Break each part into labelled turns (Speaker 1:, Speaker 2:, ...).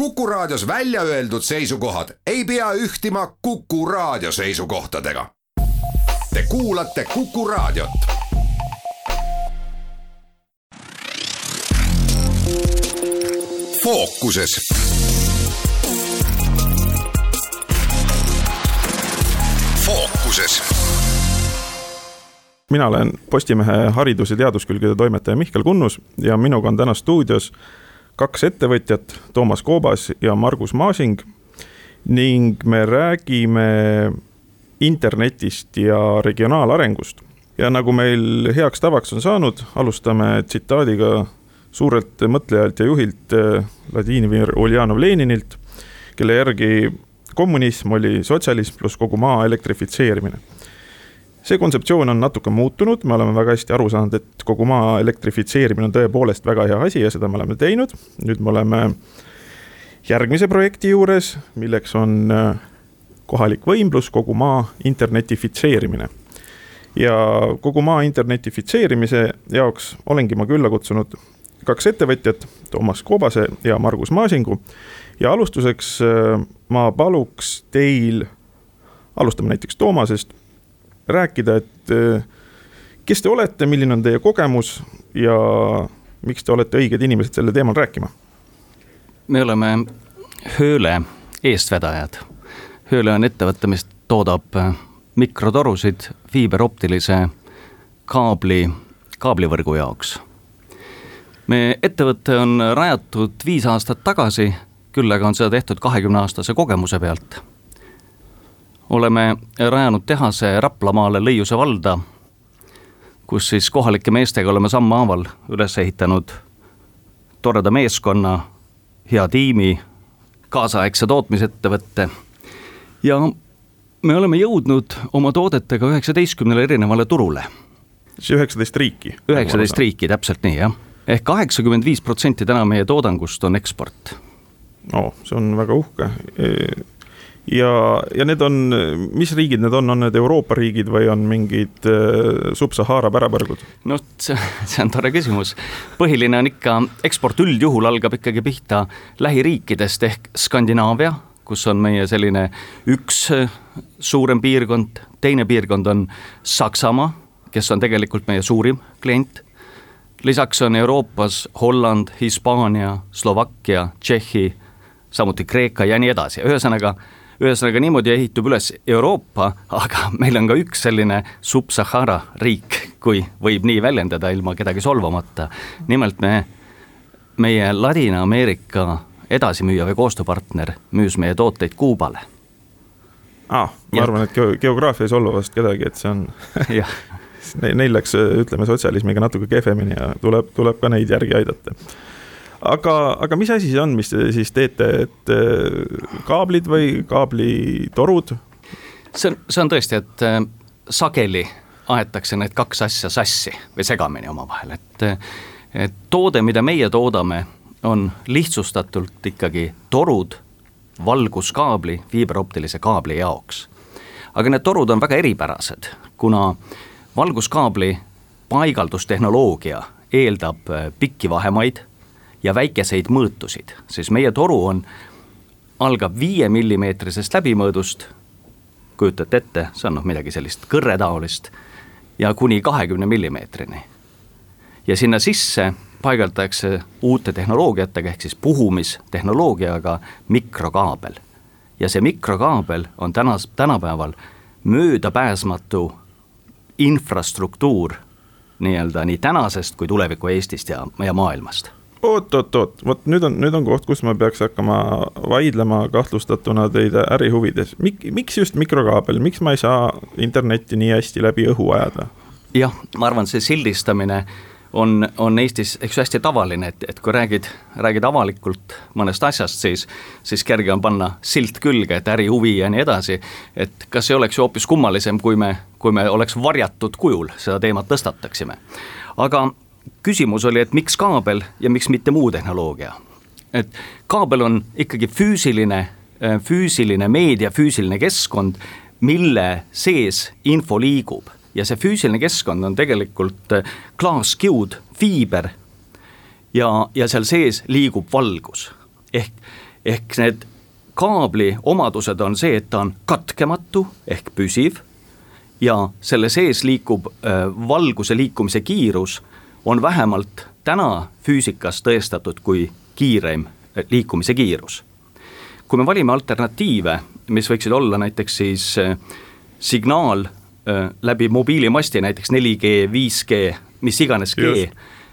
Speaker 1: Kuku Raadios välja öeldud seisukohad ei pea ühtima Kuku Raadio seisukohtadega. Te kuulate Kuku Raadiot. fookuses fookuses
Speaker 2: mina olen Postimehe haridus- ja teaduskülgede toimetaja Mihkel Kunnus ja minuga on täna stuudios kaks ettevõtjat, Toomas Koobas ja Margus Maasing. ning me räägime internetist ja regionaalarengust. ja nagu meil heaks tavaks on saanud, alustame tsitaadiga suurelt mõtlejalt ja juhilt Vladimir Uljanov Leninilt, kelle järgi kommunism oli sotsialism pluss kogu maa elektrifitseerimine see kontseptsioon on natuke muutunud, me oleme väga hästi aru saanud, et kogu maa elektrifitseerimine on tõepoolest väga hea asi ja seda me oleme teinud. nüüd me oleme järgmise projekti juures, milleks on äh, kohalik võimlus, kogu maa internetifitseerimine. ja kogu maa internetifitseerimise jaoks olengi ma külla kutsunud kaks ettevõtjat, Toomas Koobase ja Margus Maasingu. ja alustuseks äh, ma paluks teil, alustame näiteks Toomasest rääkida, et äh, kes te olete, milline on teie kogemus ja miks te olete õiged inimesed sellel teemal rääkima?
Speaker 3: me oleme Hööle eestvedajad. Hööle on ettevõte, mis toodab äh, mikrotorusid fiiberoptilise kaabli, kaablivõrgu jaoks. meie ettevõte on rajatud viis aastat tagasi, küll aga on seda tehtud kahekümne aastase kogemuse pealt oleme rajanud tehase Raplamaale Lõiuse valda, kus siis kohalike meestega oleme sammhaaval üles ehitanud toreda meeskonna, hea tiimi, kaasaegse tootmisettevõtte ja me oleme jõudnud oma toodetega üheksateistkümnele erinevale turule.
Speaker 2: siis üheksateist riiki?
Speaker 3: üheksateist riiki, täpselt nii, jah. ehk kaheksakümmend viis protsenti täna meie toodangust on eksport.
Speaker 2: no see on väga uhke ja, ja need on, mis riigid need on, on need Euroopa riigid või on mingid äh, sub-Sahara pärapõrgud?
Speaker 3: no see, see on tore küsimus. põhiline on ikka, eksport üldjuhul algab ikkagi pihta lähiriikidest ehk Skandinaavia, kus on meie selline üks äh, suurem piirkond, teine piirkond on Saksamaa, kes on tegelikult meie suurim klient lisaks on Euroopas Holland, Hispaania, Slovakkia, Tšehhi, samuti Kreeka ja nii edasi, ühesõnaga ühesõnaga niimoodi ehitub üles Euroopa, aga meil on ka üks selline sub-Sahara riik, kui võib nii väljendada ilma kedagi solvamata. nimelt me, meie Ladina-Ameerika edasimüüja või koostööpartner müüs meie tooteid Kuubale.
Speaker 2: ah,, ma ja. arvan, et geograafia ei solva vast kedagi, et see on Neil läks, ütleme, sotsialismiga natuke kehvemini ja tuleb, tuleb ka neid järgi aidata aga, aga mis asi see on, mis te siis teete, et äh, kaablid või kaablitorud?
Speaker 3: see on, see on tõesti, et äh, sageli aetakse need kaks asja sassi või segamini omavahel, et et toode, mida meie toodame, on lihtsustatult ikkagi torud valguskaabli, fiiberoptilise kaabli jaoks. aga need torud on väga eripärased, kuna valguskaabli paigaldustehnoloogia eeldab äh, pikki vahemaid ja väikeseid mõõtusid, siis meie toru on, algab viie millimeetrisest läbimõõdust, kujutate ette, see on noh, midagi sellist kõrretaolist, ja kuni kahekümne millimeetrini. ja sinna sisse paigaldatakse uute tehnoloogiatega, ehk siis puhumistehnoloogiaga mikrokaabel. ja see mikrokaabel on tänas, tänapäeval möödapääsmatu infrastruktuur nii-öelda nii tänasest kui tuleviku Eestist ja, ja maailmast
Speaker 2: oot-oot-oot, vot nüüd on, nüüd on koht, kus ma peaks hakkama vaidlema kahtlustatuna teid ärihuvides. Mik-, miks just mikrokaabel, miks ma ei saa internetti nii hästi läbi õhu ajada?
Speaker 3: jah, ma arvan, see sildistamine on, on Eestis eks ju hästi tavaline, et, et kui räägid, räägid avalikult mõnest asjast, siis, siis kerge on panna silt külge, et ärihuvi ja nii edasi. et kas ei oleks ju hoopis kummalisem, kui me, kui me oleks varjatud kujul seda teemat tõstataksime. aga küsimus oli, et miks kaabel ja miks mitte muu tehnoloogia. et kaabel on ikkagi füüsiline, äh, füüsiline meedia, füüsiline keskkond, mille sees info liigub ja see füüsiline keskkond on tegelikult äh, klaaskiud, fiiber ja, ja seal sees liigub valgus. ehk, ehk need kaabli omadused on see, et ta on katkematu ehk püsiv ja selle sees liikub äh, valguse liikumise kiirus on vähemalt täna füüsikas tõestatud kui kiireim äh, liikumise kiirus. kui me valime alternatiive, mis võiksid olla näiteks siis äh, signaal läbi mobiilimasti, näiteks 4G, 5G, mis iganes G,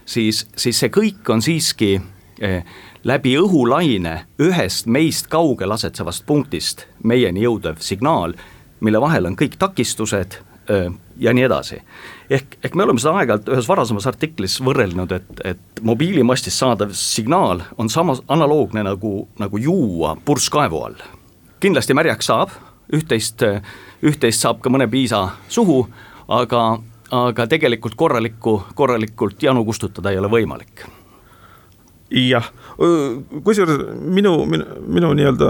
Speaker 3: siis, siis see kõik on siiski läbi õhulaine ühest meist kaugel asetsevast punktist meieni jõudev signaal, mille vahel on kõik takistused ja nii edasi. Ehk, ehk me oleme seda aeg-ajalt ühes varasemas artiklis võrrelnud, et, et mobiilimastist saadav signaal on samas analoogne nagu, nagu juua purskkaevu all. kindlasti märjaks saab, üht-teist, üht-teist saab ka mõne piisa suhu, aga, aga tegelikult korralikku, korralikult janu kustutada ei ole võimalik
Speaker 2: jah, kusjuures minu, minu, minu nii-öelda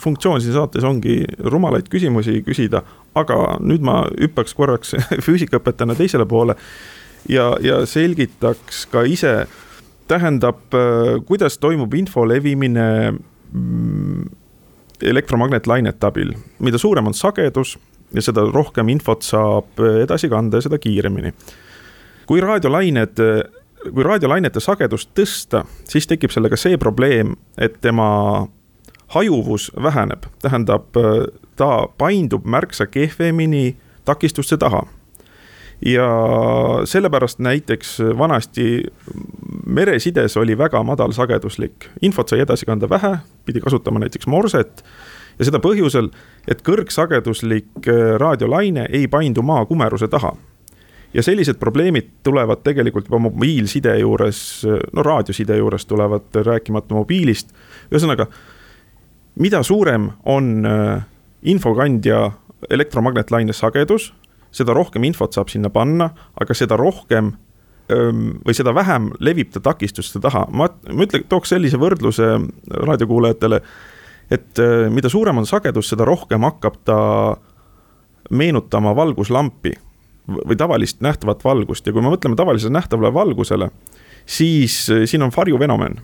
Speaker 2: funktsioon siin saates ongi rumalaid küsimusi küsida, aga nüüd ma hüppaks korraks füüsikaõpetajana teisele poole ja, ja selgitaks ka ise, tähendab, kuidas toimub info levimine mm, elektromagnetlainete abil, mida suurem on sagedus ja seda rohkem infot saab edasi kanda ja seda kiiremini. kui raadiolained kui raadiolainete sagedust tõsta, siis tekib sellega see probleem, et tema hajuvus väheneb, tähendab, ta paindub märksa kehvemini takistuste taha. ja sellepärast näiteks vanasti meresides oli väga madalsageduslik, infot sai edasi kanda vähe, pidi kasutama näiteks morset. Ja seda põhjusel, et kõrgsageduslik raadiolaine ei paindu maa kumeruse taha ja sellised probleemid tulevad tegelikult juba mobiilside juures, no raadioside juures tulevad, rääkimata mobiilist. ühesõnaga, mida suurem on äh, infokandja elektromagnetlaine sagedus, seda rohkem infot saab sinna panna, aga seda rohkem ähm, või seda vähem levib ta takistuste taha. ma, ma ütlen, tooks sellise võrdluse raadiokuulajatele, et äh, mida suurem on sagedus, seda rohkem hakkab ta meenutama valguslampi või tavalist nähtavat valgust. Ja kui me mõtleme tavalisele nähtavale valgusele, siis eh, siin on varjufenomen.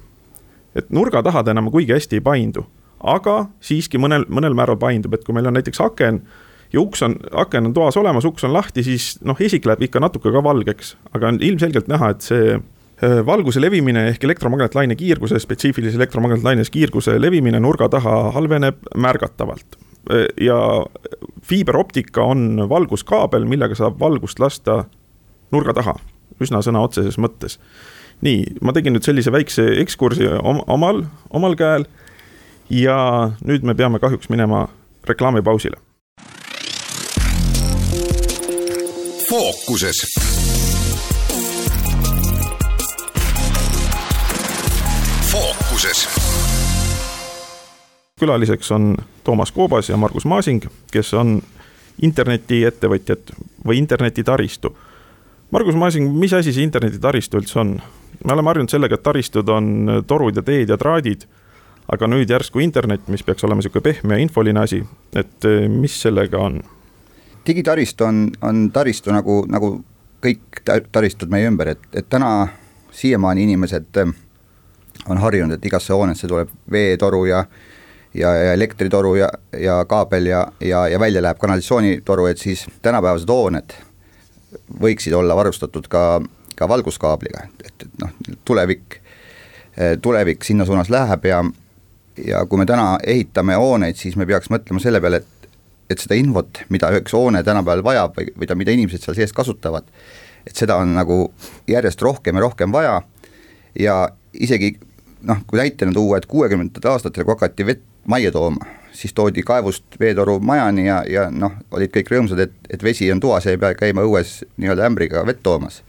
Speaker 2: et nurga taha ta enam kuigi hästi ei paindu, aga siiski mõnel, mõnel määral paindub, et kui meil on näiteks aken ja uks on, aken on toas olemas, uks on lahti, siis noh, esik läheb ikka natuke ka valgeks, aga on ilmselgelt näha, et see eh, valguse levimine ehk elektromagnetlaine kiirguse, spetsiifilise elektromagnetlaines kiirguse levimine nurga taha halveneb märgatavalt ja fiiberoptika on valguskaabel, millega saab valgust lasta nurga taha, üsna sõna otseses mõttes. nii, ma tegin nüüd sellise väikse ekskursi omal, omal käel ja nüüd me peame kahjuks minema reklaamipausile.
Speaker 1: fookuses
Speaker 2: külaliseks on Toomas Koobas ja Margus Maasing, kes on internetiettevõtjad või internetitaristu. Margus Maasing, mis asi see internetitaristu üldse on? me oleme harjunud sellega, et taristud on torud ja teed ja traadid, aga nüüd järsku internet, mis peaks olema niisugune pehme ja infoline asi, et eh, mis sellega on?
Speaker 4: digitaristu on, on taristu nagu, nagu kõik taristud meie ümber, et, et täna siiamaani inimesed eh, on harjunud, et igasse hoonesse tuleb veetoru ja ja, ja elektritoru ja, ja kaabel ja, ja, ja välja läheb kanalisatsioonitoru, et siis tänapäevased hooned võiksid olla varustatud ka, ka valguskaabliga, et, et noh, tulevik, tulevik sinna suunas läheb ja ja kui me täna ehitame hooneid, siis me peaks mõtlema selle peale, et et seda infot, mida üks hoone tänapäeval vajab või, või ta, mida inimesed seal sees kasutavad, et seda on nagu järjest rohkem ja rohkem vaja ja isegi noh, kui näitena tuua, et kuuekümnendatel aastatel, kui hakati vett majja tooma, siis toodi kaevust veetoru majani ja, ja noh, olid kõik rõõmsad, et, et vesi on toas ei pea käima õues nii-öelda ämbriga vett toomas.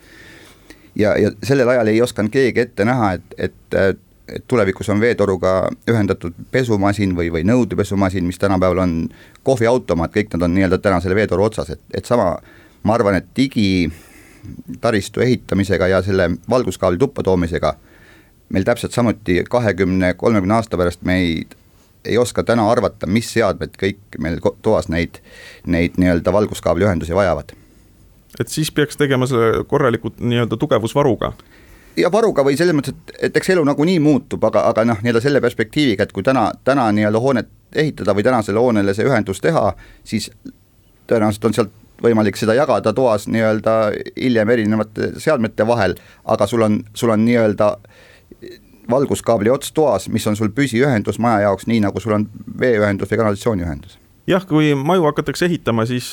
Speaker 4: ja, ja sellel ajal ei osanud keegi ette näha, et, et et tulevikus on veetoruga ühendatud pesumasin või, või nõudepesumasin, mis tänapäeval on kohviautomaat, kõik nad on nii-öelda täna selle veetoru otsas, et, et sama, ma arvan, et digitaristu ehitamisega ja selle valguskaabli tuppa toomisega meil täpselt samuti kahekümne, kolmekümne aasta pärast me ei oska täna arvata, mis seadmed kõik meil toas neid, neid nii-öelda valguskaabli ühendusi vajavad.
Speaker 2: et siis peaks tegema selle korralikult nii-öelda tugevusvaruga?
Speaker 4: ja varuga või selles mõttes, et, et eks elu nagunii muutub, aga, aga noh, nii-öelda selle perspektiiviga, et kui täna, täna nii-öelda hoonet ehitada või tänasele hoonele see ühendus teha, siis tõenäoliselt on sealt võimalik seda jagada toas nii-öelda hiljem erinevate seadmete vahel, aga sul on, sul on nii-öelda valguskaabli ots toas, mis on sul püsiühendus maja jaoks, nii nagu sul on veeühendus või kanalisatsiooniühendus
Speaker 2: jah, kui maju hakatakse ehitama, siis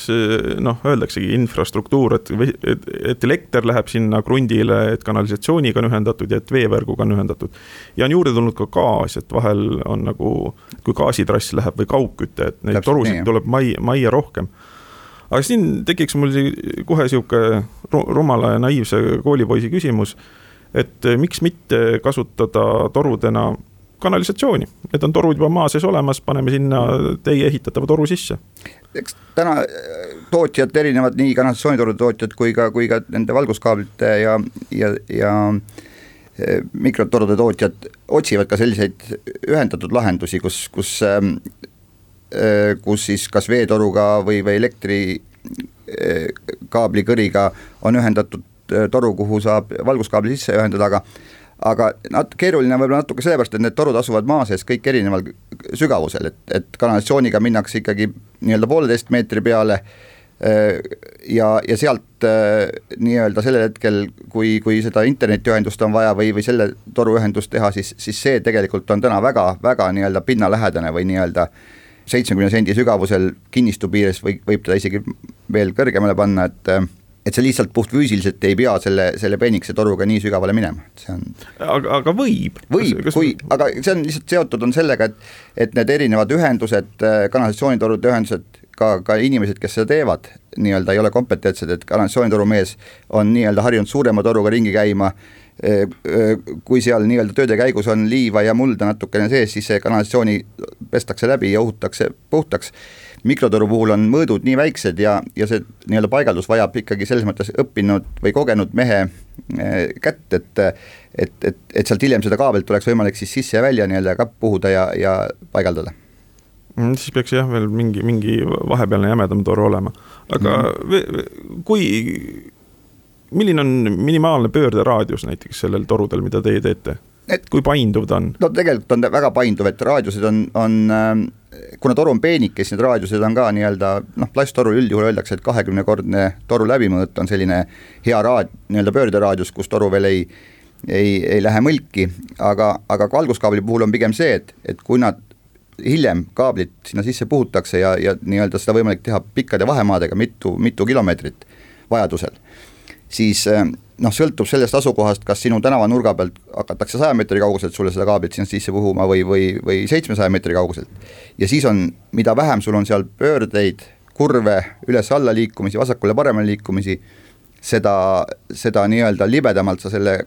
Speaker 2: noh, öeldaksegi infrastruktuur, et, et, et elekter läheb sinna krundile, et kanalisatsiooniga on ühendatud ja et veevärguga on ühendatud. ja on juurde tulnud ka gaas, et vahel on nagu, kui gaasitrass läheb või kaugküte, et neid Täpselt torusid nii, tuleb mai, majja rohkem. aga siin tekiks mul kohe sihuke rumala ja naiivse koolipoisi küsimus, et miks mitte kasutada torudena kanalisatsiooni, need on torud juba maa sees olemas, paneme sinna teie ehitatava toru sisse.
Speaker 4: eks täna äh, tootjad, erinevad nii kanalisatsioonitorude tootjad kui ka, kui ka nende valguskaablite ja, ja, ja äh, mikrotorude tootjad otsivad ka selliseid ühendatud lahendusi, kus, kus äh, kus siis kas veetoruga või, või elektri kaablikõriga on ühendatud toru, kuhu saab valguskaabli sisse ühendada, aga aga nat-, keeruline võib-olla natuke sellepärast, et need torud asuvad maa sees kõik erineval sügavusel, et, et kanalisatsiooniga minnakse ikkagi nii-öelda pooleteist meetri peale äh, ja, ja sealt äh, nii-öelda sellel hetkel, kui, kui seda internetiühendust on vaja või, või selle toruühendust teha, siis, siis see tegelikult on täna väga, väga nii-öelda pinnalähedane või nii-öelda seitsmekümne sendi sügavusel kinnistu piires või võib teda isegi veel kõrgemale panna, et äh, et sa lihtsalt puhtfüüsiliselt ei pea selle, selle peenikese toruga nii sügavale minema, et see on.
Speaker 2: aga, aga võib.
Speaker 4: võib, kui, aga see on lihtsalt seotud on sellega, et, et need erinevad ühendused, kanalisatsioonitorude ühendused, ka, ka inimesed, kes seda teevad, nii-öelda ei ole kompetentsed, et kanalisatsioonitoru mees on nii-öelda harjunud suurema toruga ringi käima kui seal nii-öelda tööde käigus on liiva ja mulda natukene sees, siis see kanalisatsiooni pestakse läbi ja uhutakse puhtaks mikrotoru puhul on mõõdud nii väiksed ja, ja see nii-öelda paigaldus vajab ikkagi selles mõttes õppinud või kogenud mehe eh, kätt, et et, et, et sealt hiljem seda kaabelit oleks võimalik siis sisse ja välja nii-öelda ka puhuda ja, ja paigaldada
Speaker 2: mm,. siis peaks jah, veel mingi, mingi vahepealne jämedam toru olema, aga mm. kui, milline on minimaalne pöörderaadius näiteks sellel torudel, mida teie teete? et kui painduv ta on?
Speaker 4: no tegelikult on ta väga painduv, et raadiused on, on äh, kuna toru on peenike, siis need raadiused on ka nii-öelda noh, plasttorul üldjuhul öeldakse, et kahekümnekordne toru läbimõõt on selline hea raad-, nii-öelda pöörderaadius, kus toru veel ei ei, ei lähe mõlki, aga, aga valguskaabli puhul on pigem see, et, et kui nad hiljem kaablit sinna sisse puhutakse ja, ja nii-öelda seda võimalik teha pikkade vahemaadega, mitu, mitu kilomeetrit vajadusel, siis noh, sõltub sellest asukohast, kas sinu tänavanurga pealt hakatakse saja meetri kauguselt sulle seda kaablit sinna sisse puhuma või, või, või seitsmesaja meetri kauguselt. ja siis on, mida vähem sul on seal pöördeid, kurve, üles-alla liikumisi, vasakule-paremale liikumisi, seda, seda nii-öelda libedamalt sa selle,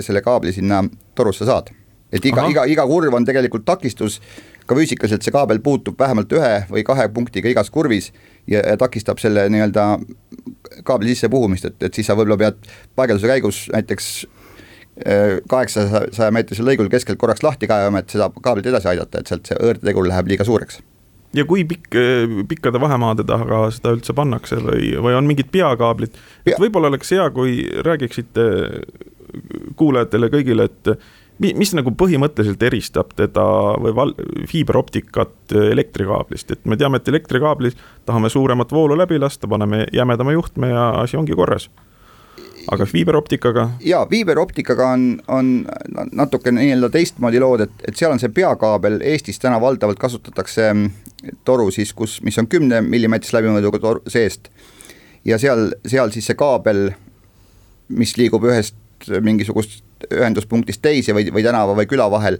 Speaker 4: selle kaabli sinna torusse saad. et iga, iga, iga kurv on tegelikult takistus, ka füüsikaliselt see kaabel puutub vähemalt ühe või kahe punktiga igas kurvis ja, ja takistab selle nii-öelda kaabli sisse puhumist, et, et siis sa võib-olla pead paigalduse käigus näiteks äh, kaheksasaja meetrisel lõigul keskelt korraks lahti kaevama, et seda kaablit edasi aidata, et sealt see õõrdetegur läheb liiga suureks.
Speaker 2: ja kui pikk, pikkade vahemaade taga seda üldse pannakse või, või on mingid peakaablid Pea., et võib-olla oleks hea, kui räägiksite kuulajatele kõigile, et mis nagu põhimõtteliselt eristab teda või val-, fiiberoptikat elektrikaablist, et me teame, et elektrikaablis tahame suuremat voolu läbi lasta, paneme jämedama juhtme ja asi ongi korras. aga fiiberoptikaga?
Speaker 4: jaa, fiiberoptikaga on, on natuke nii-öelda teistmoodi lood, et, et seal on see peakaabel, Eestis täna valdavalt kasutatakse toru siis, kus, mis on kümne millimeetrise läbimõõduga tor-, seest. ja seal, seal siis see kaabel, mis liigub ühest mingisugust ühenduspunktist teise või, või tänava või küla vahel.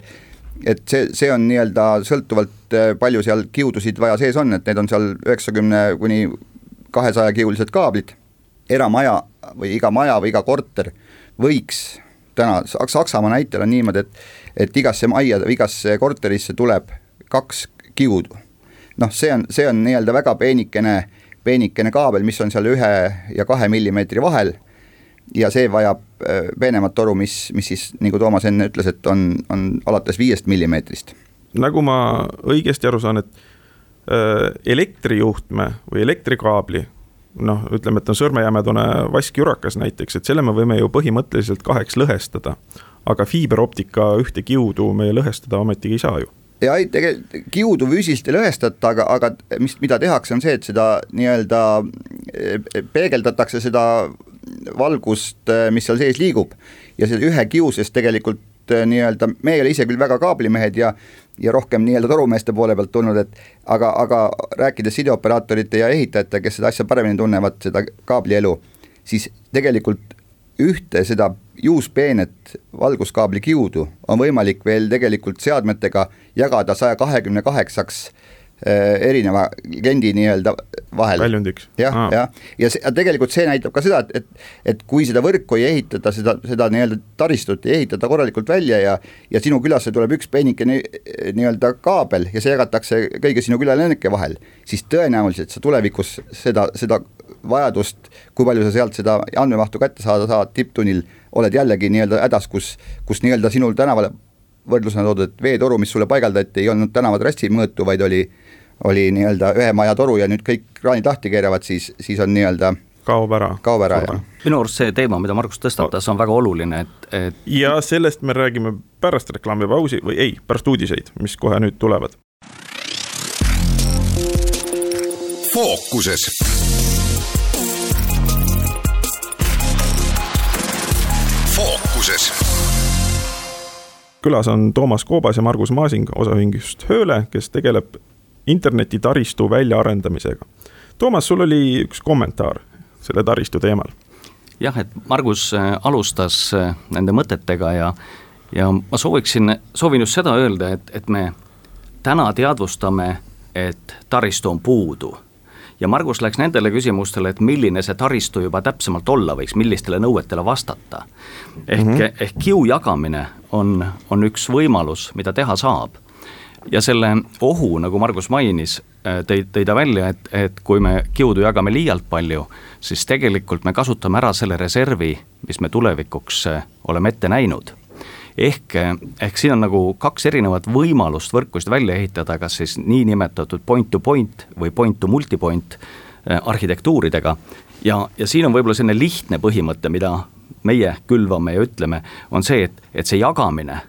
Speaker 4: et see, see on nii-öelda sõltuvalt äh, palju seal kiudusid vaja sees on, et need on seal üheksakümne kuni kahesaja kiulised kaablid. eramaja või iga maja või iga korter võiks täna, Saksamaa näitel on niimoodi, et, et igasse majja igasse korterisse tuleb kaks kiudu. noh, see on, see on nii-öelda väga peenikene, peenikene kaabel, mis on seal ühe ja kahe millimeetri vahel ja see vajab äh, peenemat toru, mis, mis siis nagu Toomas enne ütles, et on, on alates viiest millimeetrist.
Speaker 2: nagu ma õigesti aru saan, et äh, elektrijuhtme või elektrikaabli noh, ütleme, et on sõrmejämedune vaskjurakas näiteks, et selle me võime ju põhimõtteliselt kaheks lõhestada. aga fiiberoptika ühte kiudu me lõhestada ometigi ei saa ju
Speaker 4: ja ei, tegelikult kiudu füüsiliselt ei lõhestata, aga, aga mis, mida tehakse, on see, et seda nii-öelda eh, peegeldatakse seda valgust, eh, mis seal sees liigub. Ja selle ühe kiu sees tegelikult eh, nii-öelda, me ei ole ise küll väga kaablimehed ja ja rohkem nii-öelda torumeeste poole pealt tulnud, et aga, aga rääkides sideoperaatorite ja ehitajatega, kes seda asja paremini tunnevad, seda kaablielu, siis tegelikult ühte seda juuspeenet valguskaabli kiudu on võimalik veel tegelikult seadmetega jagada saja kahekümne kaheksaks Äh, erineva legendi nii-öelda vahel.
Speaker 2: väljundiks.
Speaker 4: jah, jah, ja see, tegelikult see näitab ka seda, et, et, et kui seda võrku ei ehitata, seda, seda nii-öelda taristut ei ehitata korralikult välja ja ja sinu külasse tuleb üks peenike nii-öelda kaabel ja see jagatakse kõigi sinu külalennuke vahel, siis tõenäoliselt sa tulevikus seda, seda vajadust, kui palju sa sealt seda andmemahtu kätte saada saad tipptunnil, oled jällegi nii-öelda hädas, kus, kus nii-öelda sinul tänavale võrdlusena toodud, et veetoru, mis sulle paigaldati, ei olnud tänavatrassi mõõtu, vaid oli oli nii-öelda ühe maja toru ja nüüd kõik kraanid lahti keeravad, siis, siis on nii-öelda
Speaker 2: kaob ära.
Speaker 4: kaob ära, jah.
Speaker 3: minu arust see teema, mida Margus tõstatas, on väga oluline, et, et
Speaker 2: ja sellest me räägime pärast reklaamipausi või ei, pärast uudiseid, mis kohe nüüd tulevad.
Speaker 1: fookuses fookuses.
Speaker 2: külas on Toomas Koobas ja Margus Maasing osaühingust Hööle, kes tegeleb internetitaristu väljaarendamisega. Toomas, sul oli üks kommentaar selle taristu teemal.
Speaker 3: jah, et Margus äh, alustas äh, nende mõtetega ja, ja ma sooviksin, soovin just seda öelda, et, et me täna teadvustame, et taristu on puudu ja Margus läks nendele küsimustele, et milline see taristu juba täpsemalt olla võiks, millistele nõuetele vastata. ehk mm, -hmm. ehk kiu jagamine on, on üks võimalus, mida teha saab ja selle ohu, nagu Margus mainis, äh, tõi, tõi ta välja, et, et kui me kiudu jagame liialt palju, siis tegelikult me kasutame ära selle reservi, mis me tulevikuks äh, oleme ette näinud. ehk, äh, ehk siin on nagu kaks erinevat võimalust võrkusid välja ehitada, kas siis niinimetatud point to point või point to multipoint arhitektuuridega ja, ja siin on võib-olla selline lihtne põhimõte, mida meie külvame ja ütleme, on see, et, et see jagamine,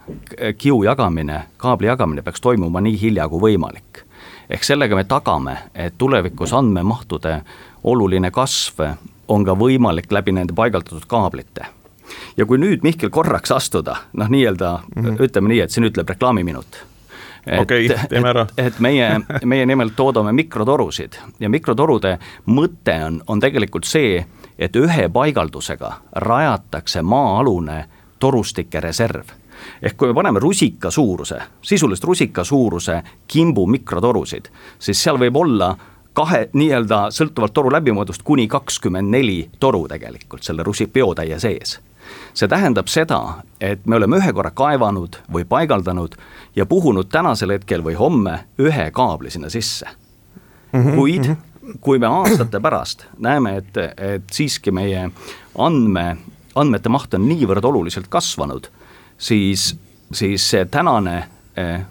Speaker 3: kiu jagamine, kaabli jagamine peaks toimuma nii hilja kui võimalik. ehk sellega me tagame, et tulevikus andmemahtude oluline kasv on ka võimalik läbi nende paigaldatud kaablite ja kui nüüd Mihkel korraks astuda, noh, nii-öelda mm -hmm. ütleme nii, et siin ütleb reklaamiminut
Speaker 2: okei okay,, ära.
Speaker 3: et meie, meie nimelt toodame mikrotorusid ja mikrotorude mõte on, on tegelikult see, et ühe paigaldusega rajatakse maa-alune torustike reserv ehk kui me paneme rusika suuruse, sisuliselt rusika suuruse kimbu mikrotorusid, siis seal võib olla kahe nii-öelda sõltuvalt toru läbimõõdust kuni kakskümmend neli toru tegelikult selle rusi biotäie sees. see tähendab seda, et me oleme ühe korra kaevanud või paigaldanud ja puhunud tänasel hetkel või homme ühe kaabli sinna sisse mm. -hmm, kuid mm -hmm kui me aastate pärast näeme, et, et siiski meie andme, andmete maht on niivõrd oluliselt kasvanud, siis, siis see tänane eh,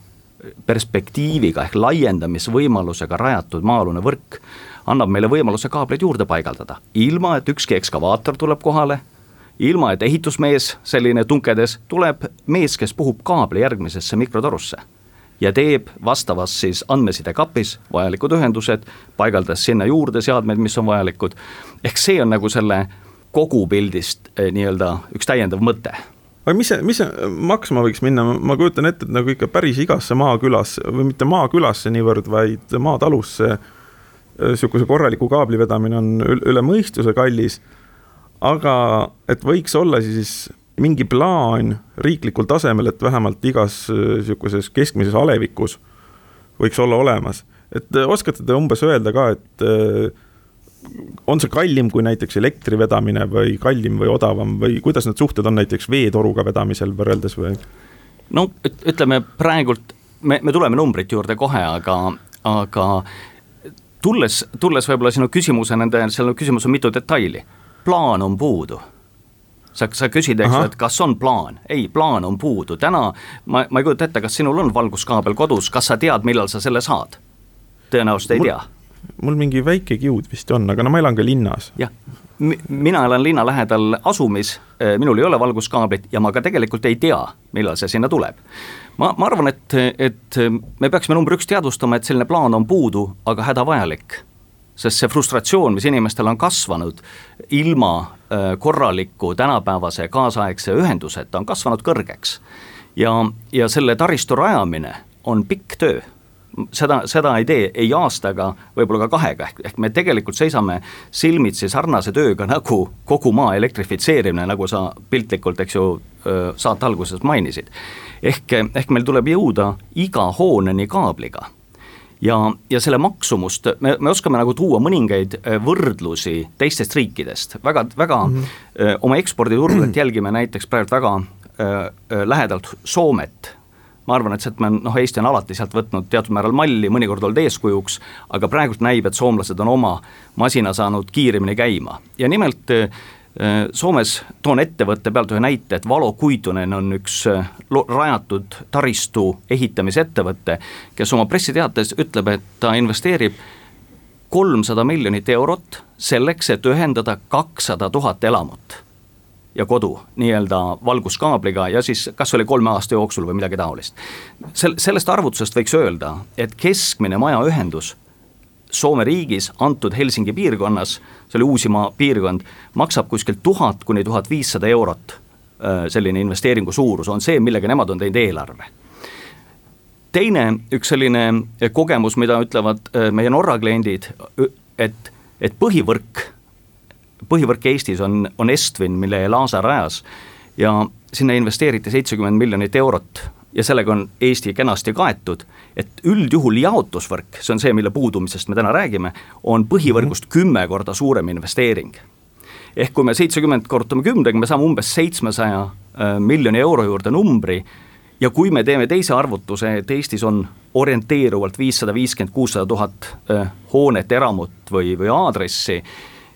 Speaker 3: perspektiiviga ehk laiendamisvõimalusega rajatud maa-alune võrk annab meile võimaluse kaableid juurde paigaldada, ilma et ükski ekskavaator tuleb kohale, ilma et ehitusmees selline tunkedes tuleb mees, kes puhub kaabli järgmisesse mikrotorusse ja teeb vastavas siis andmesidekapis vajalikud ühendused, paigaldades sinna juurde seadmed, mis on vajalikud. ehk see on nagu selle kogupildist eh, nii-öelda üks täiendav mõte
Speaker 2: aga mis see, mis see maksma võiks minna, ma kujutan ette, et nagu ikka päris igasse maakülasse või mitte maakülasse niivõrd, vaid maatalusse eh, korraliku kaabli vedamine on üle mõistuse kallis. aga et võiks olla siis mingi plaan riiklikul tasemel, et vähemalt igas äh, keskmises alevikus võiks olla olemas. et äh, oskate te umbes öelda ka, et äh, on see kallim kui näiteks elektri vedamine või kallim või odavam või kuidas need suhted on näiteks veetoruga vedamisel võrreldes või?
Speaker 3: no ütleme praegult, me, me tuleme numbrite juurde kohe, aga, aga tulles, tulles võib-olla sinu küsimuse nende, seal küsimus on mitu detaili. plaan on puudu sa, sa küsid, eks ju, et kas on plaan, ei, plaan on puudu, täna ma, ma ei kujuta ette, kas sinul on valguskaabel kodus, kas sa tead, millal sa selle saad? tõenäoliselt ei tea.
Speaker 2: mul mingi väike kiud vist on, aga no ma elan ka linnas.
Speaker 3: jah, mina elan linna lähedal asumis, äh, minul ei ole valguskaablit ja ma ka tegelikult ei tea, millal see sinna tuleb. ma, ma arvan, et, et me peaksime number üks teadvustama, et selline plaan on puudu, aga hädavajalik sest see frustratsioon, mis inimestel on kasvanud ilma äh, korraliku tänapäevase kaasaegse ühenduseta, on kasvanud kõrgeks. ja, ja selle taristu rajamine on pikk töö seda, seda ei tee ei aastaga, võib-olla ka kahega, ehk, ehk me tegelikult seisame silmitsi sarnase tööga nagu kogu maa elektrifitseerimine, nagu sa piltlikult, eks ju, saate alguses mainisid. ehk, ehk meil tuleb jõuda iga hooneni kaabliga ja, ja selle maksumust, me, me oskame nagu tuua mõningaid võrdlusi teistest riikidest, väga, väga mm -hmm. oma eksporditurgudelt jälgime näiteks praegu väga äh, lähedalt Soomet. Ma arvan, et sealt me noh, Eesti on alati sealt võtnud teatud määral malli, mõnikord olnud eeskujuks, aga praegult näib, et soomlased on oma masina saanud kiiremini käima. Ja nimelt äh, Soomes, toon ettevõtte pealt ühe näite, et Valo Kuitunen on üks äh, rajatud taristu ehitamisettevõte, kes oma pressiteates ütleb, et ta investeerib kolmsada miljonit eurot selleks, et ühendada kakssada tuhat elamut ja kodu nii-öelda valguskaabliga ja siis kas oli kolme aasta jooksul või midagi taolist. sel-, sellest arvutusest võiks öelda, et keskmine majaühendus Soome riigis, antud Helsingi piirkonnas, see oli Uusimaa piirkond, maksab kuskil tuhat kuni tuhat viissada eurot. Äh, selline investeeringu suurus on see, millega nemad on teinud eelarve. teine üks selline kogemus, mida ütlevad äh, meie Norra kliendid, et, et põhivõrk põhivõrk Eestis on, on Estvin, mille Elasa rajas ja sinna investeeriti seitsekümmend miljonit eurot ja sellega on Eesti kenasti kaetud, et üldjuhul jaotusvõrk, see on see, mille puudumisest me täna räägime, on põhivõrgust mhm. kümme korda suurem investeering. ehk kui me seitsekümmend korrutame kümnega, me saame umbes seitsmesaja äh, miljoni euro juurde numbri ja kui me teeme teise arvutuse, et Eestis on orienteeruvalt viissada viiskümmend, kuussada tuhat äh, hoonet, eramut või, või aadressi,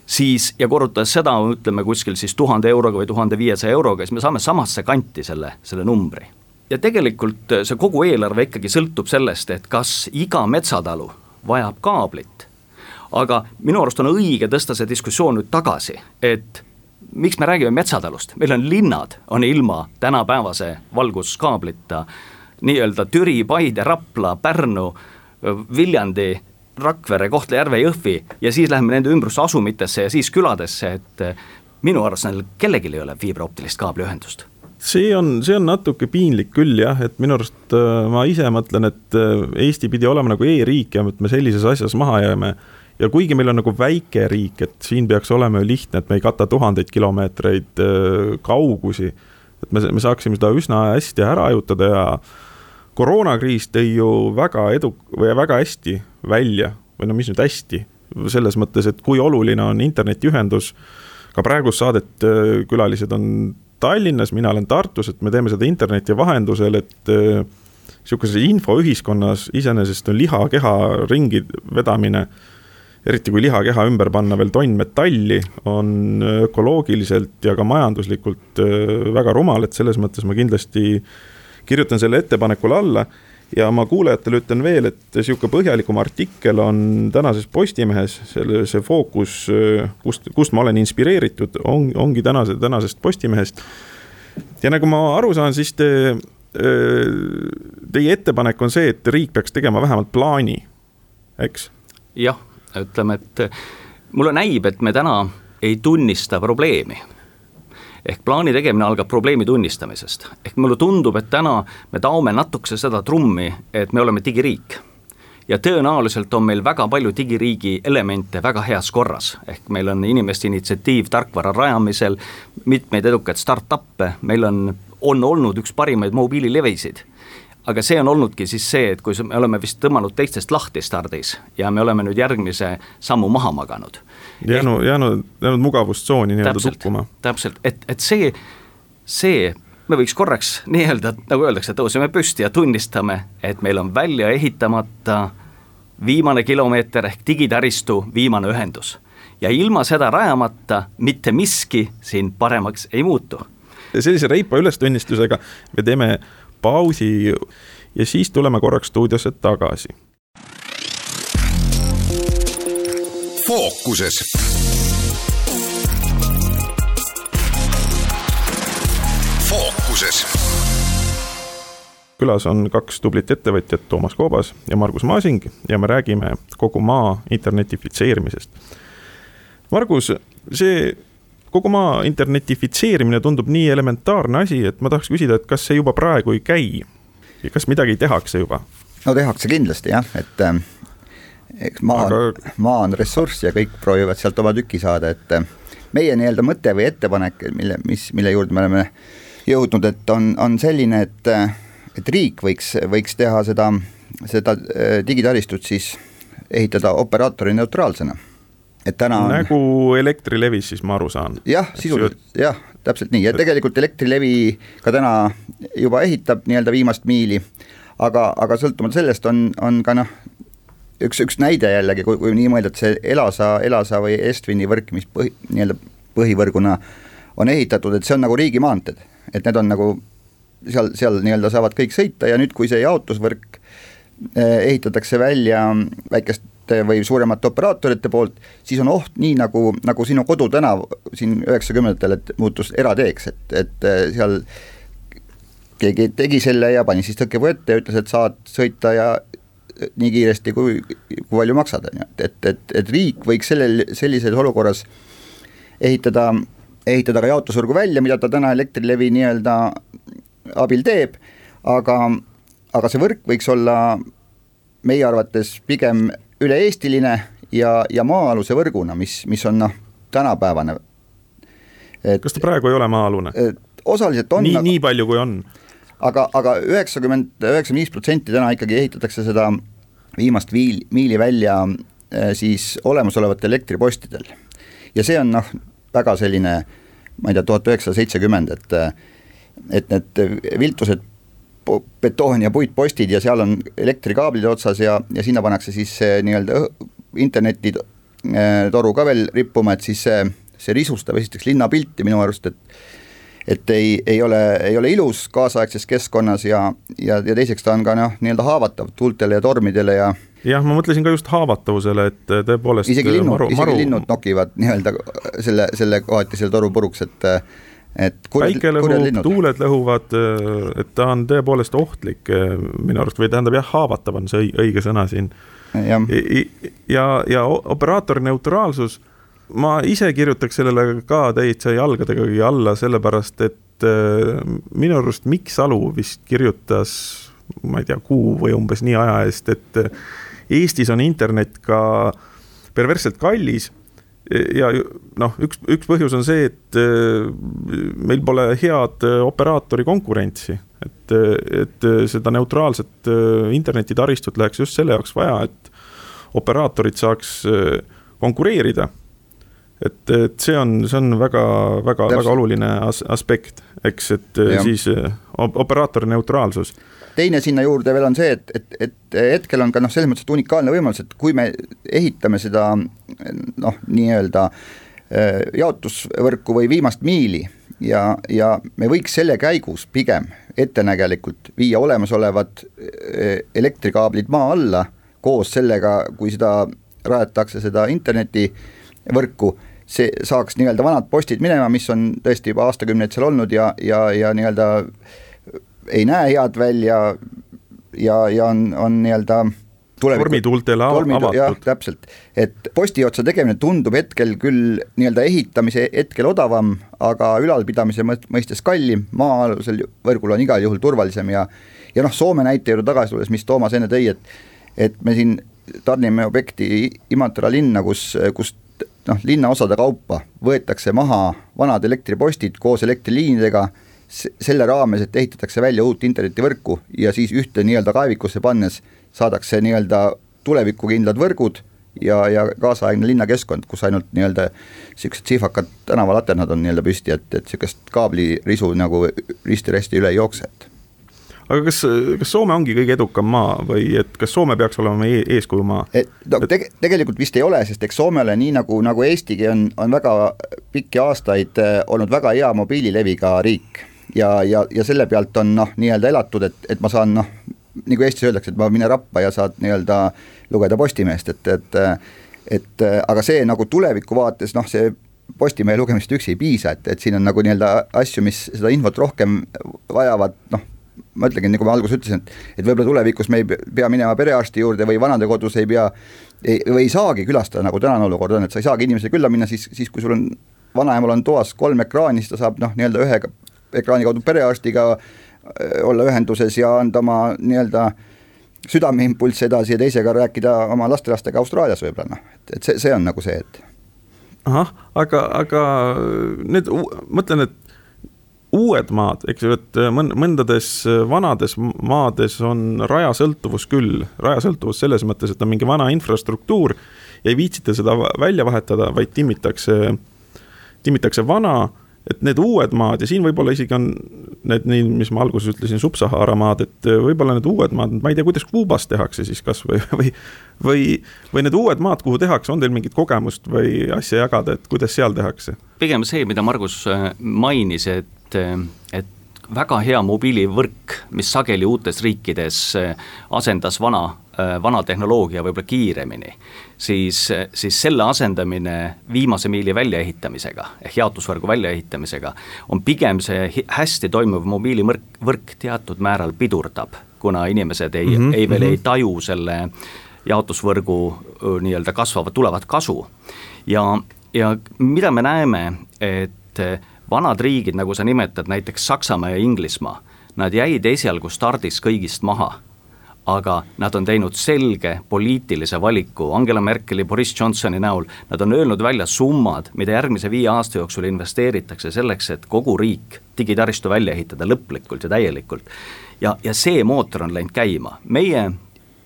Speaker 3: siis ja korrutades seda, ütleme kuskil siis tuhande euroga või tuhande viiesaja euroga, siis me saame samasse kanti selle, selle numbri. Ja tegelikult see kogu eelarve ikkagi sõltub sellest, et kas iga metsatalu vajab kaablit. aga minu arust on õige tõsta see diskussioon nüüd tagasi, et miks me räägime metsatalust, meil on linnad, on ilma tänapäevase valguskaablita, nii-öelda Türi, Paide, Rapla, Pärnu, Viljandi Rakvere, Kohtla-Järve, Jõhvi ja siis läheme nende ümbrusse asumitesse ja siis küladesse, et eh, minu arust neil kellelgi ei ole fiiberoptilist kaabliühendust
Speaker 2: see on, see on natuke piinlik küll jah, et minu arust äh, ma ise mõtlen, et äh, Eesti pidi olema nagu e-riik ja et me sellises asjas maha jääme. ja kuigi meil on nagu väike riik, et siin peaks olema ju lihtne, et me ei kata tuhandeid kilomeetreid äh, kaugusi. et me, me saaksime seda üsna hästi ära hajutada ja koroonakriis tõi ju väga edu- või väga hästi välja või no mis nüüd hästi, selles mõttes, et kui oluline on internetiühendus. ka praegust saadet külalised on Tallinnas, mina olen Tartus, et me teeme seda interneti vahendusel, et äh, niisuguses infoühiskonnas iseenesest on lihakeha ringi vedamine, eriti kui lihakeha ümber panna veel tonn metalli, on ökoloogiliselt ja ka majanduslikult äh, väga rumal, et selles mõttes ma kindlasti kirjutan selle ettepanekule alla ja ma kuulajatele ütlen veel, et sihuke põhjalikum artikkel on tänases Postimehes, selle, see fookus, kust, kust ma olen inspireeritud, on, ongi tänase, tänasest Postimehest. ja nagu ma aru saan, siis te, teie ettepanek on see, et riik peaks tegema vähemalt plaani, eks?
Speaker 3: jah, ütleme, et mulle näib, et me täna ei tunnista probleemi ehk plaani tegemine algab probleemi tunnistamisest. ehk mulle tundub, et täna me taome natukese seda trummi, et me oleme digiriik. Ja tõenäoliselt on meil väga palju digiriigi elemente väga heas korras, ehk meil on inimeste initsiatiiv tarkvara rajamisel, mitmeid edukaid startup'e, meil on, on olnud üks parimaid mobiililevisid aga see on olnudki siis see, et kui me oleme vist tõmmanud teistest lahti stardis ja me oleme nüüd järgmise sammu maha maganud.
Speaker 2: jäänud, jäänud, jäänud mugavustsooni nii-öelda tukkuma.
Speaker 3: täpselt, et, et see, see me võiks korraks nii-öelda, nagu öeldakse, tõuseme püsti ja tunnistame, et meil on välja ehitamata viimane kilomeeter ehk digitaristu viimane ühendus. ja ilma seda rajamata mitte miski siin paremaks ei muutu.
Speaker 2: sellise reipa ülestunnistusega me teeme pausi ja siis tuleme korraks stuudiosse tagasi.
Speaker 1: fookuses fookuses.
Speaker 2: külas on kaks tublit ettevõtjat, Toomas Koobas ja Margus Maasing ja me räägime kogu maa internetifitseerimisest. Margus, see kogu maa internetifitseerimine tundub nii elementaarne asi, et ma tahaks küsida, et kas see juba praegu ei käi? kas midagi tehakse juba?
Speaker 4: no tehakse kindlasti jah, et äh, eks maa Aga... on, maa on ressurss ja kõik proovivad sealt oma tüki saada, et äh, meie nii-öelda mõte või ettepanek, mille, mis, mille juurde me oleme jõudnud, et on, on selline, et, et riik võiks, võiks teha seda, seda äh, digitaristut siis ehitada operaatori neutraalsena.
Speaker 2: Et täna on nagu Elektrilevis siis ma aru saan?
Speaker 4: jah, sisuliselt. jah, täpselt nii. Ja tegelikult Elektrilevi ka täna juba ehitab nii-öelda viimast miili, aga, aga sõltumata sellest on, on ka noh, üks, üks näide jällegi, kui, kui nii mõelda, et see Elasa, Elasa või Estvini võrk, mis põhi, nii-öelda põhivõrguna on ehitatud, et see on nagu riigimaanteed. Et need on nagu seal, seal nii-öelda saavad kõik sõita ja nüüd, kui see jaotusvõrk eh, ehitatakse välja väikeste või suuremate operaatorite poolt, siis on oht nii nagu, nagu sinu kodutänav siin üheksakümnendatel, et muutus erateeks, et, et eh, seal keegi tegi selle ja pani siis tõkkepuu ette ja ütles, et saad sõita ja nii kiiresti, kui, kui palju maksad, on ju, et, et, et, et riik võiks sellel, sellises olukorras ehitada ehitada ka jaotusvõrgu välja, mida ta täna Elektrilevi nii-öelda abil teeb, aga, aga see võrk võiks olla meie arvates pigem üle-eestiline ja, ja maa-aluse võrguna, mis, mis on noh, tänapäevane.
Speaker 2: kas ta praegu ei ole maa-alune?
Speaker 4: osaliselt on.
Speaker 2: nii, nii palju, kui on.
Speaker 4: aga, aga üheksakümmend, üheksakümmend viis protsenti täna ikkagi ehitatakse seda viimast viil, miili välja eh, siis olemasolevatel elektripostidel. ja see on noh, väga selline ma ei tea, tuhat üheksasada seitsekümmend, et et need viltused betoon ja puitpostid ja seal on elektrikaablid otsas ja, ja sinna pannakse siis nii-öelda internetitoru ka veel rippuma, et siis see, see risustab esiteks linnapilti minu arust, et et ei, ei ole, ei ole ilus kaasaegses keskkonnas ja, ja, ja teiseks ta on ka noh, nii-öelda haavatav tuultele ja tormidele ja
Speaker 2: jah, ma mõtlesin ka just haavatavusele, et äh, tõepoolest
Speaker 4: isegi linnud, maru, isegi maru... linnud nokivad nii-öelda selle, selle kohati selle toru puruks, et et
Speaker 2: kurjad, päike lõhub, tuuled lõhuvad, äh, et ta on tõepoolest ohtlik äh, minu arust või tähendab jah, haavatav on see õige sõna siin. ja, ja, ja operaatori neutraalsus, ma ise kirjutaks sellele ka täitsa jalgadega alla, sellepärast et minu arust Mikk Salu vist kirjutas ma ei tea, kuu või umbes nii aja eest, et Eestis on internet ka perversselt kallis ja noh, üks, üks põhjus on see, et äh, meil pole head äh, operaatori konkurentsi. et, et seda neutraalset äh, internetitaristut läheks just selle jaoks vaja, et operaatorid saaks konkureerida. et, et see on, see on väga, väga, väga oluline as aspekt, eks, et ja. siis operaatori neutraalsus
Speaker 4: teine sinna juurde veel on see, et, et, et hetkel on ka noh, selles mõttes, et unikaalne võimalus, et kui me ehitame seda noh, nii-öelda äh, jaotusvõrku või viimast miili ja, ja me võiks selle käigus pigem ettenägelikult viia olemasolevad äh, elektrikaablid maa alla koos sellega, kui seda rajatakse seda internetivõrku, see saaks nii-öelda vanad postid minema, mis on tõesti juba aastakümneid seal olnud ja, ja, ja nii-öelda ei näe head välja ja, ja on, on nii-öelda
Speaker 2: tormituultele avatud.
Speaker 4: jah, täpselt, et posti otsa tegemine tundub hetkel küll nii-öelda ehitamise hetkel odavam, aga ülalpidamise mõistes kallim, maa-alusel võrgul on igal juhul turvalisem ja ja noh, Soome näite juurde tagasi tulles, mis Toomas enne tõi, et et me siin tarnime objekti Imatra linna, kus, kus noh, linnaosade kaupa võetakse maha vanad elektripostid koos elektriliinidega selle raames, et ehitatakse välja uut internetivõrku ja siis ühte nii-öelda kaevikusse pannes saadakse nii-öelda tulevikukindlad võrgud ja, ja kaasaegne linnakeskkond, kus ainult nii-öelda niisugused sihvakad tänavalaternad on nii-öelda püsti, et, et niisugust kaablirisu nagu risti-rästi üle ei jookse, et
Speaker 2: aga kas, kas Soome ongi kõige edukam maa või et kas Soome peaks olema meie eeskujumaa?
Speaker 4: no tege-, tegelikult vist ei ole, sest eks Soomele, nii nagu, nagu Eestigi on, on väga pikki aastaid eh, olnud väga hea mobiilileviga riik ja, ja, ja selle pealt on noh, nii-öelda elatud, et, et ma saan noh, nagu Eestis öeldakse, et ma mine rappa ja saad nii-öelda lugeda Postimeest, et, et et aga see nagu tuleviku vaates noh, see Postimehe lugemist üksi ei piisa, et, et siin on nagu nii-öelda asju, mis seda infot rohkem vajavad, noh, ma ütlengi, nagu ma alguses ütlesin, et, et võib-olla tulevikus me ei pea minema perearsti juurde või vanadekodus ei pea, ei, või ei saagi külastada, nagu tänane olukord on, et sa ei saagi inimesele külla minna, siis, siis kui sul on, vanaemal on toas kolm ekraani, siis ta saab noh, nii-öelda ühe ekraani kaudu perearstiga äh, olla ühenduses ja anda oma nii-öelda südameimpulsse edasi ja teisega rääkida oma lastelastega Austraalias võib-olla noh, et, see, see on nagu see, et
Speaker 2: ahah, aga, aga need, mõtlen, et uued maad, eks ju, et mõn-, mõndades vanades maades on rajasõltuvus küll, rajasõltuvus selles mõttes, et on mingi vana infrastruktuur ja ei viitsita seda välja vahetada, vaid timmitakse, timmitakse vana et need uued maad ja siin võib-olla isegi on need nii, mis ma alguses ütlesin, Sub-Sahara maad, et äh, võib-olla need uued maad, ma ei tea, kuidas Kuubas tehakse siis kasvõi või või, või need uued maad, kuhu tehakse, on teil mingit kogemust või asja jagada, et kuidas seal tehakse?
Speaker 3: pigem see, mida Margus äh, mainis, et, äh, et väga hea mobiilivõrk, mis sageli uutes riikides asendas vana vana tehnoloogia võib-olla kiiremini, siis, siis selle asendamine viimase miili väljaehitamisega ehk jaotusvõrgu väljaehitamisega on pigem see hästi toimuv mobiilivõrk, võrk teatud määral pidurdab, kuna inimesed ei mm, -hmm, ei veel ei taju selle jaotusvõrgu nii-öelda kasvavat, tulevat kasu. ja, ja mida me näeme, et vanad riigid, nagu sa nimetad, näiteks Saksamaa ja Inglismaa, nad jäid esialgu stardis kõigist maha aga nad on teinud selge poliitilise valiku Angela Merkeli, Boris Johnsoni näol, nad on öelnud välja summad, mida järgmise viie aasta jooksul investeeritakse selleks, et kogu riik digitaristu välja ehitada lõplikult ja täielikult. ja, ja see mootor on läinud käima, meie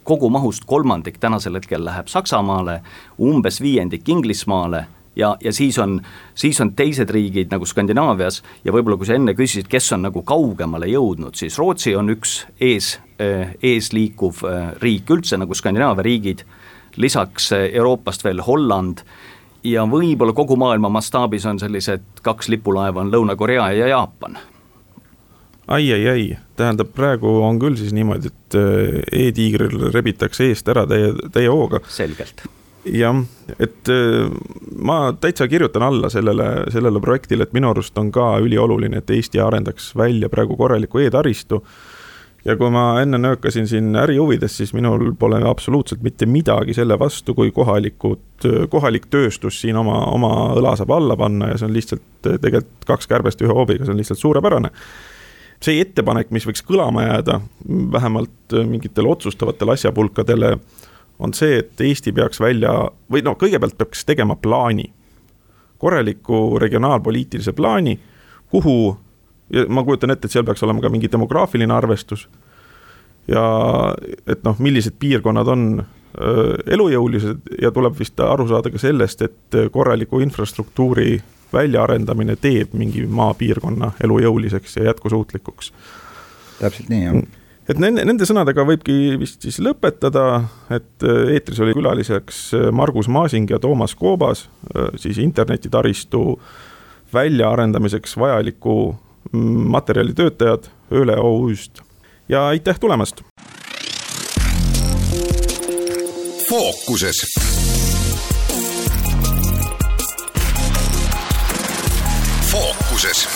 Speaker 3: kogumahust kolmandik tänasel hetkel läheb Saksamaale, umbes viiendik Inglismaale ja, ja siis on, siis on teised riigid nagu Skandinaavias ja võib-olla kui sa enne küsisid, kes on nagu kaugemale jõudnud, siis Rootsi on üks ees, eh, eesliikuv eh, riik üldse nagu Skandinaavia riigid, lisaks eh, Euroopast veel Holland ja võib-olla kogu maailma mastaabis on sellised kaks lipulaeva, on Lõuna-Korea ja Jaapan.
Speaker 2: Ai, ai, ai, tähendab, praegu on küll siis niimoodi, et e-tiigril rebitakse eest ära täie, täie hooga.
Speaker 3: selgelt
Speaker 2: jah, et äh, ma täitsa kirjutan alla sellele, sellele projektile, et minu arust on ka ülioluline, et Eesti arendaks välja praegu korraliku e-taristu. ja kui ma enne nöökasin siin ärihuvides, siis minul pole absoluutselt mitte midagi selle vastu, kui kohalikud, kohalik tööstus siin oma, oma õla saab alla panna ja see on lihtsalt tegelikult kaks kärbest ühe hoobiga, see on lihtsalt suurepärane see ettepanek, mis võiks kõlama jääda, vähemalt mingitele otsustavatele asjapulkadele on see, et Eesti peaks välja või noh, kõigepealt peaks tegema plaani, korraliku regionaalpoliitilise plaani, kuhu, ma kujutan ette, et seal peaks olema ka mingi demograafiline arvestus. ja et noh, millised piirkonnad on elujõulised ja tuleb vist aru saada ka sellest, et korraliku infrastruktuuri väljaarendamine teeb mingi maapiirkonna elujõuliseks ja jätkusuutlikuks.
Speaker 4: täpselt nii, jah
Speaker 2: et nende, nende sõnadega võibki vist siis lõpetada, et äh, eetris oli külaliseks äh, Margus Maasing ja Toomas Koobas, äh, siis internetitaristu väljaarendamiseks vajaliku mm, materjalitöötajad Ööle OÜ-st ja aitäh tulemast. fookuses. fookuses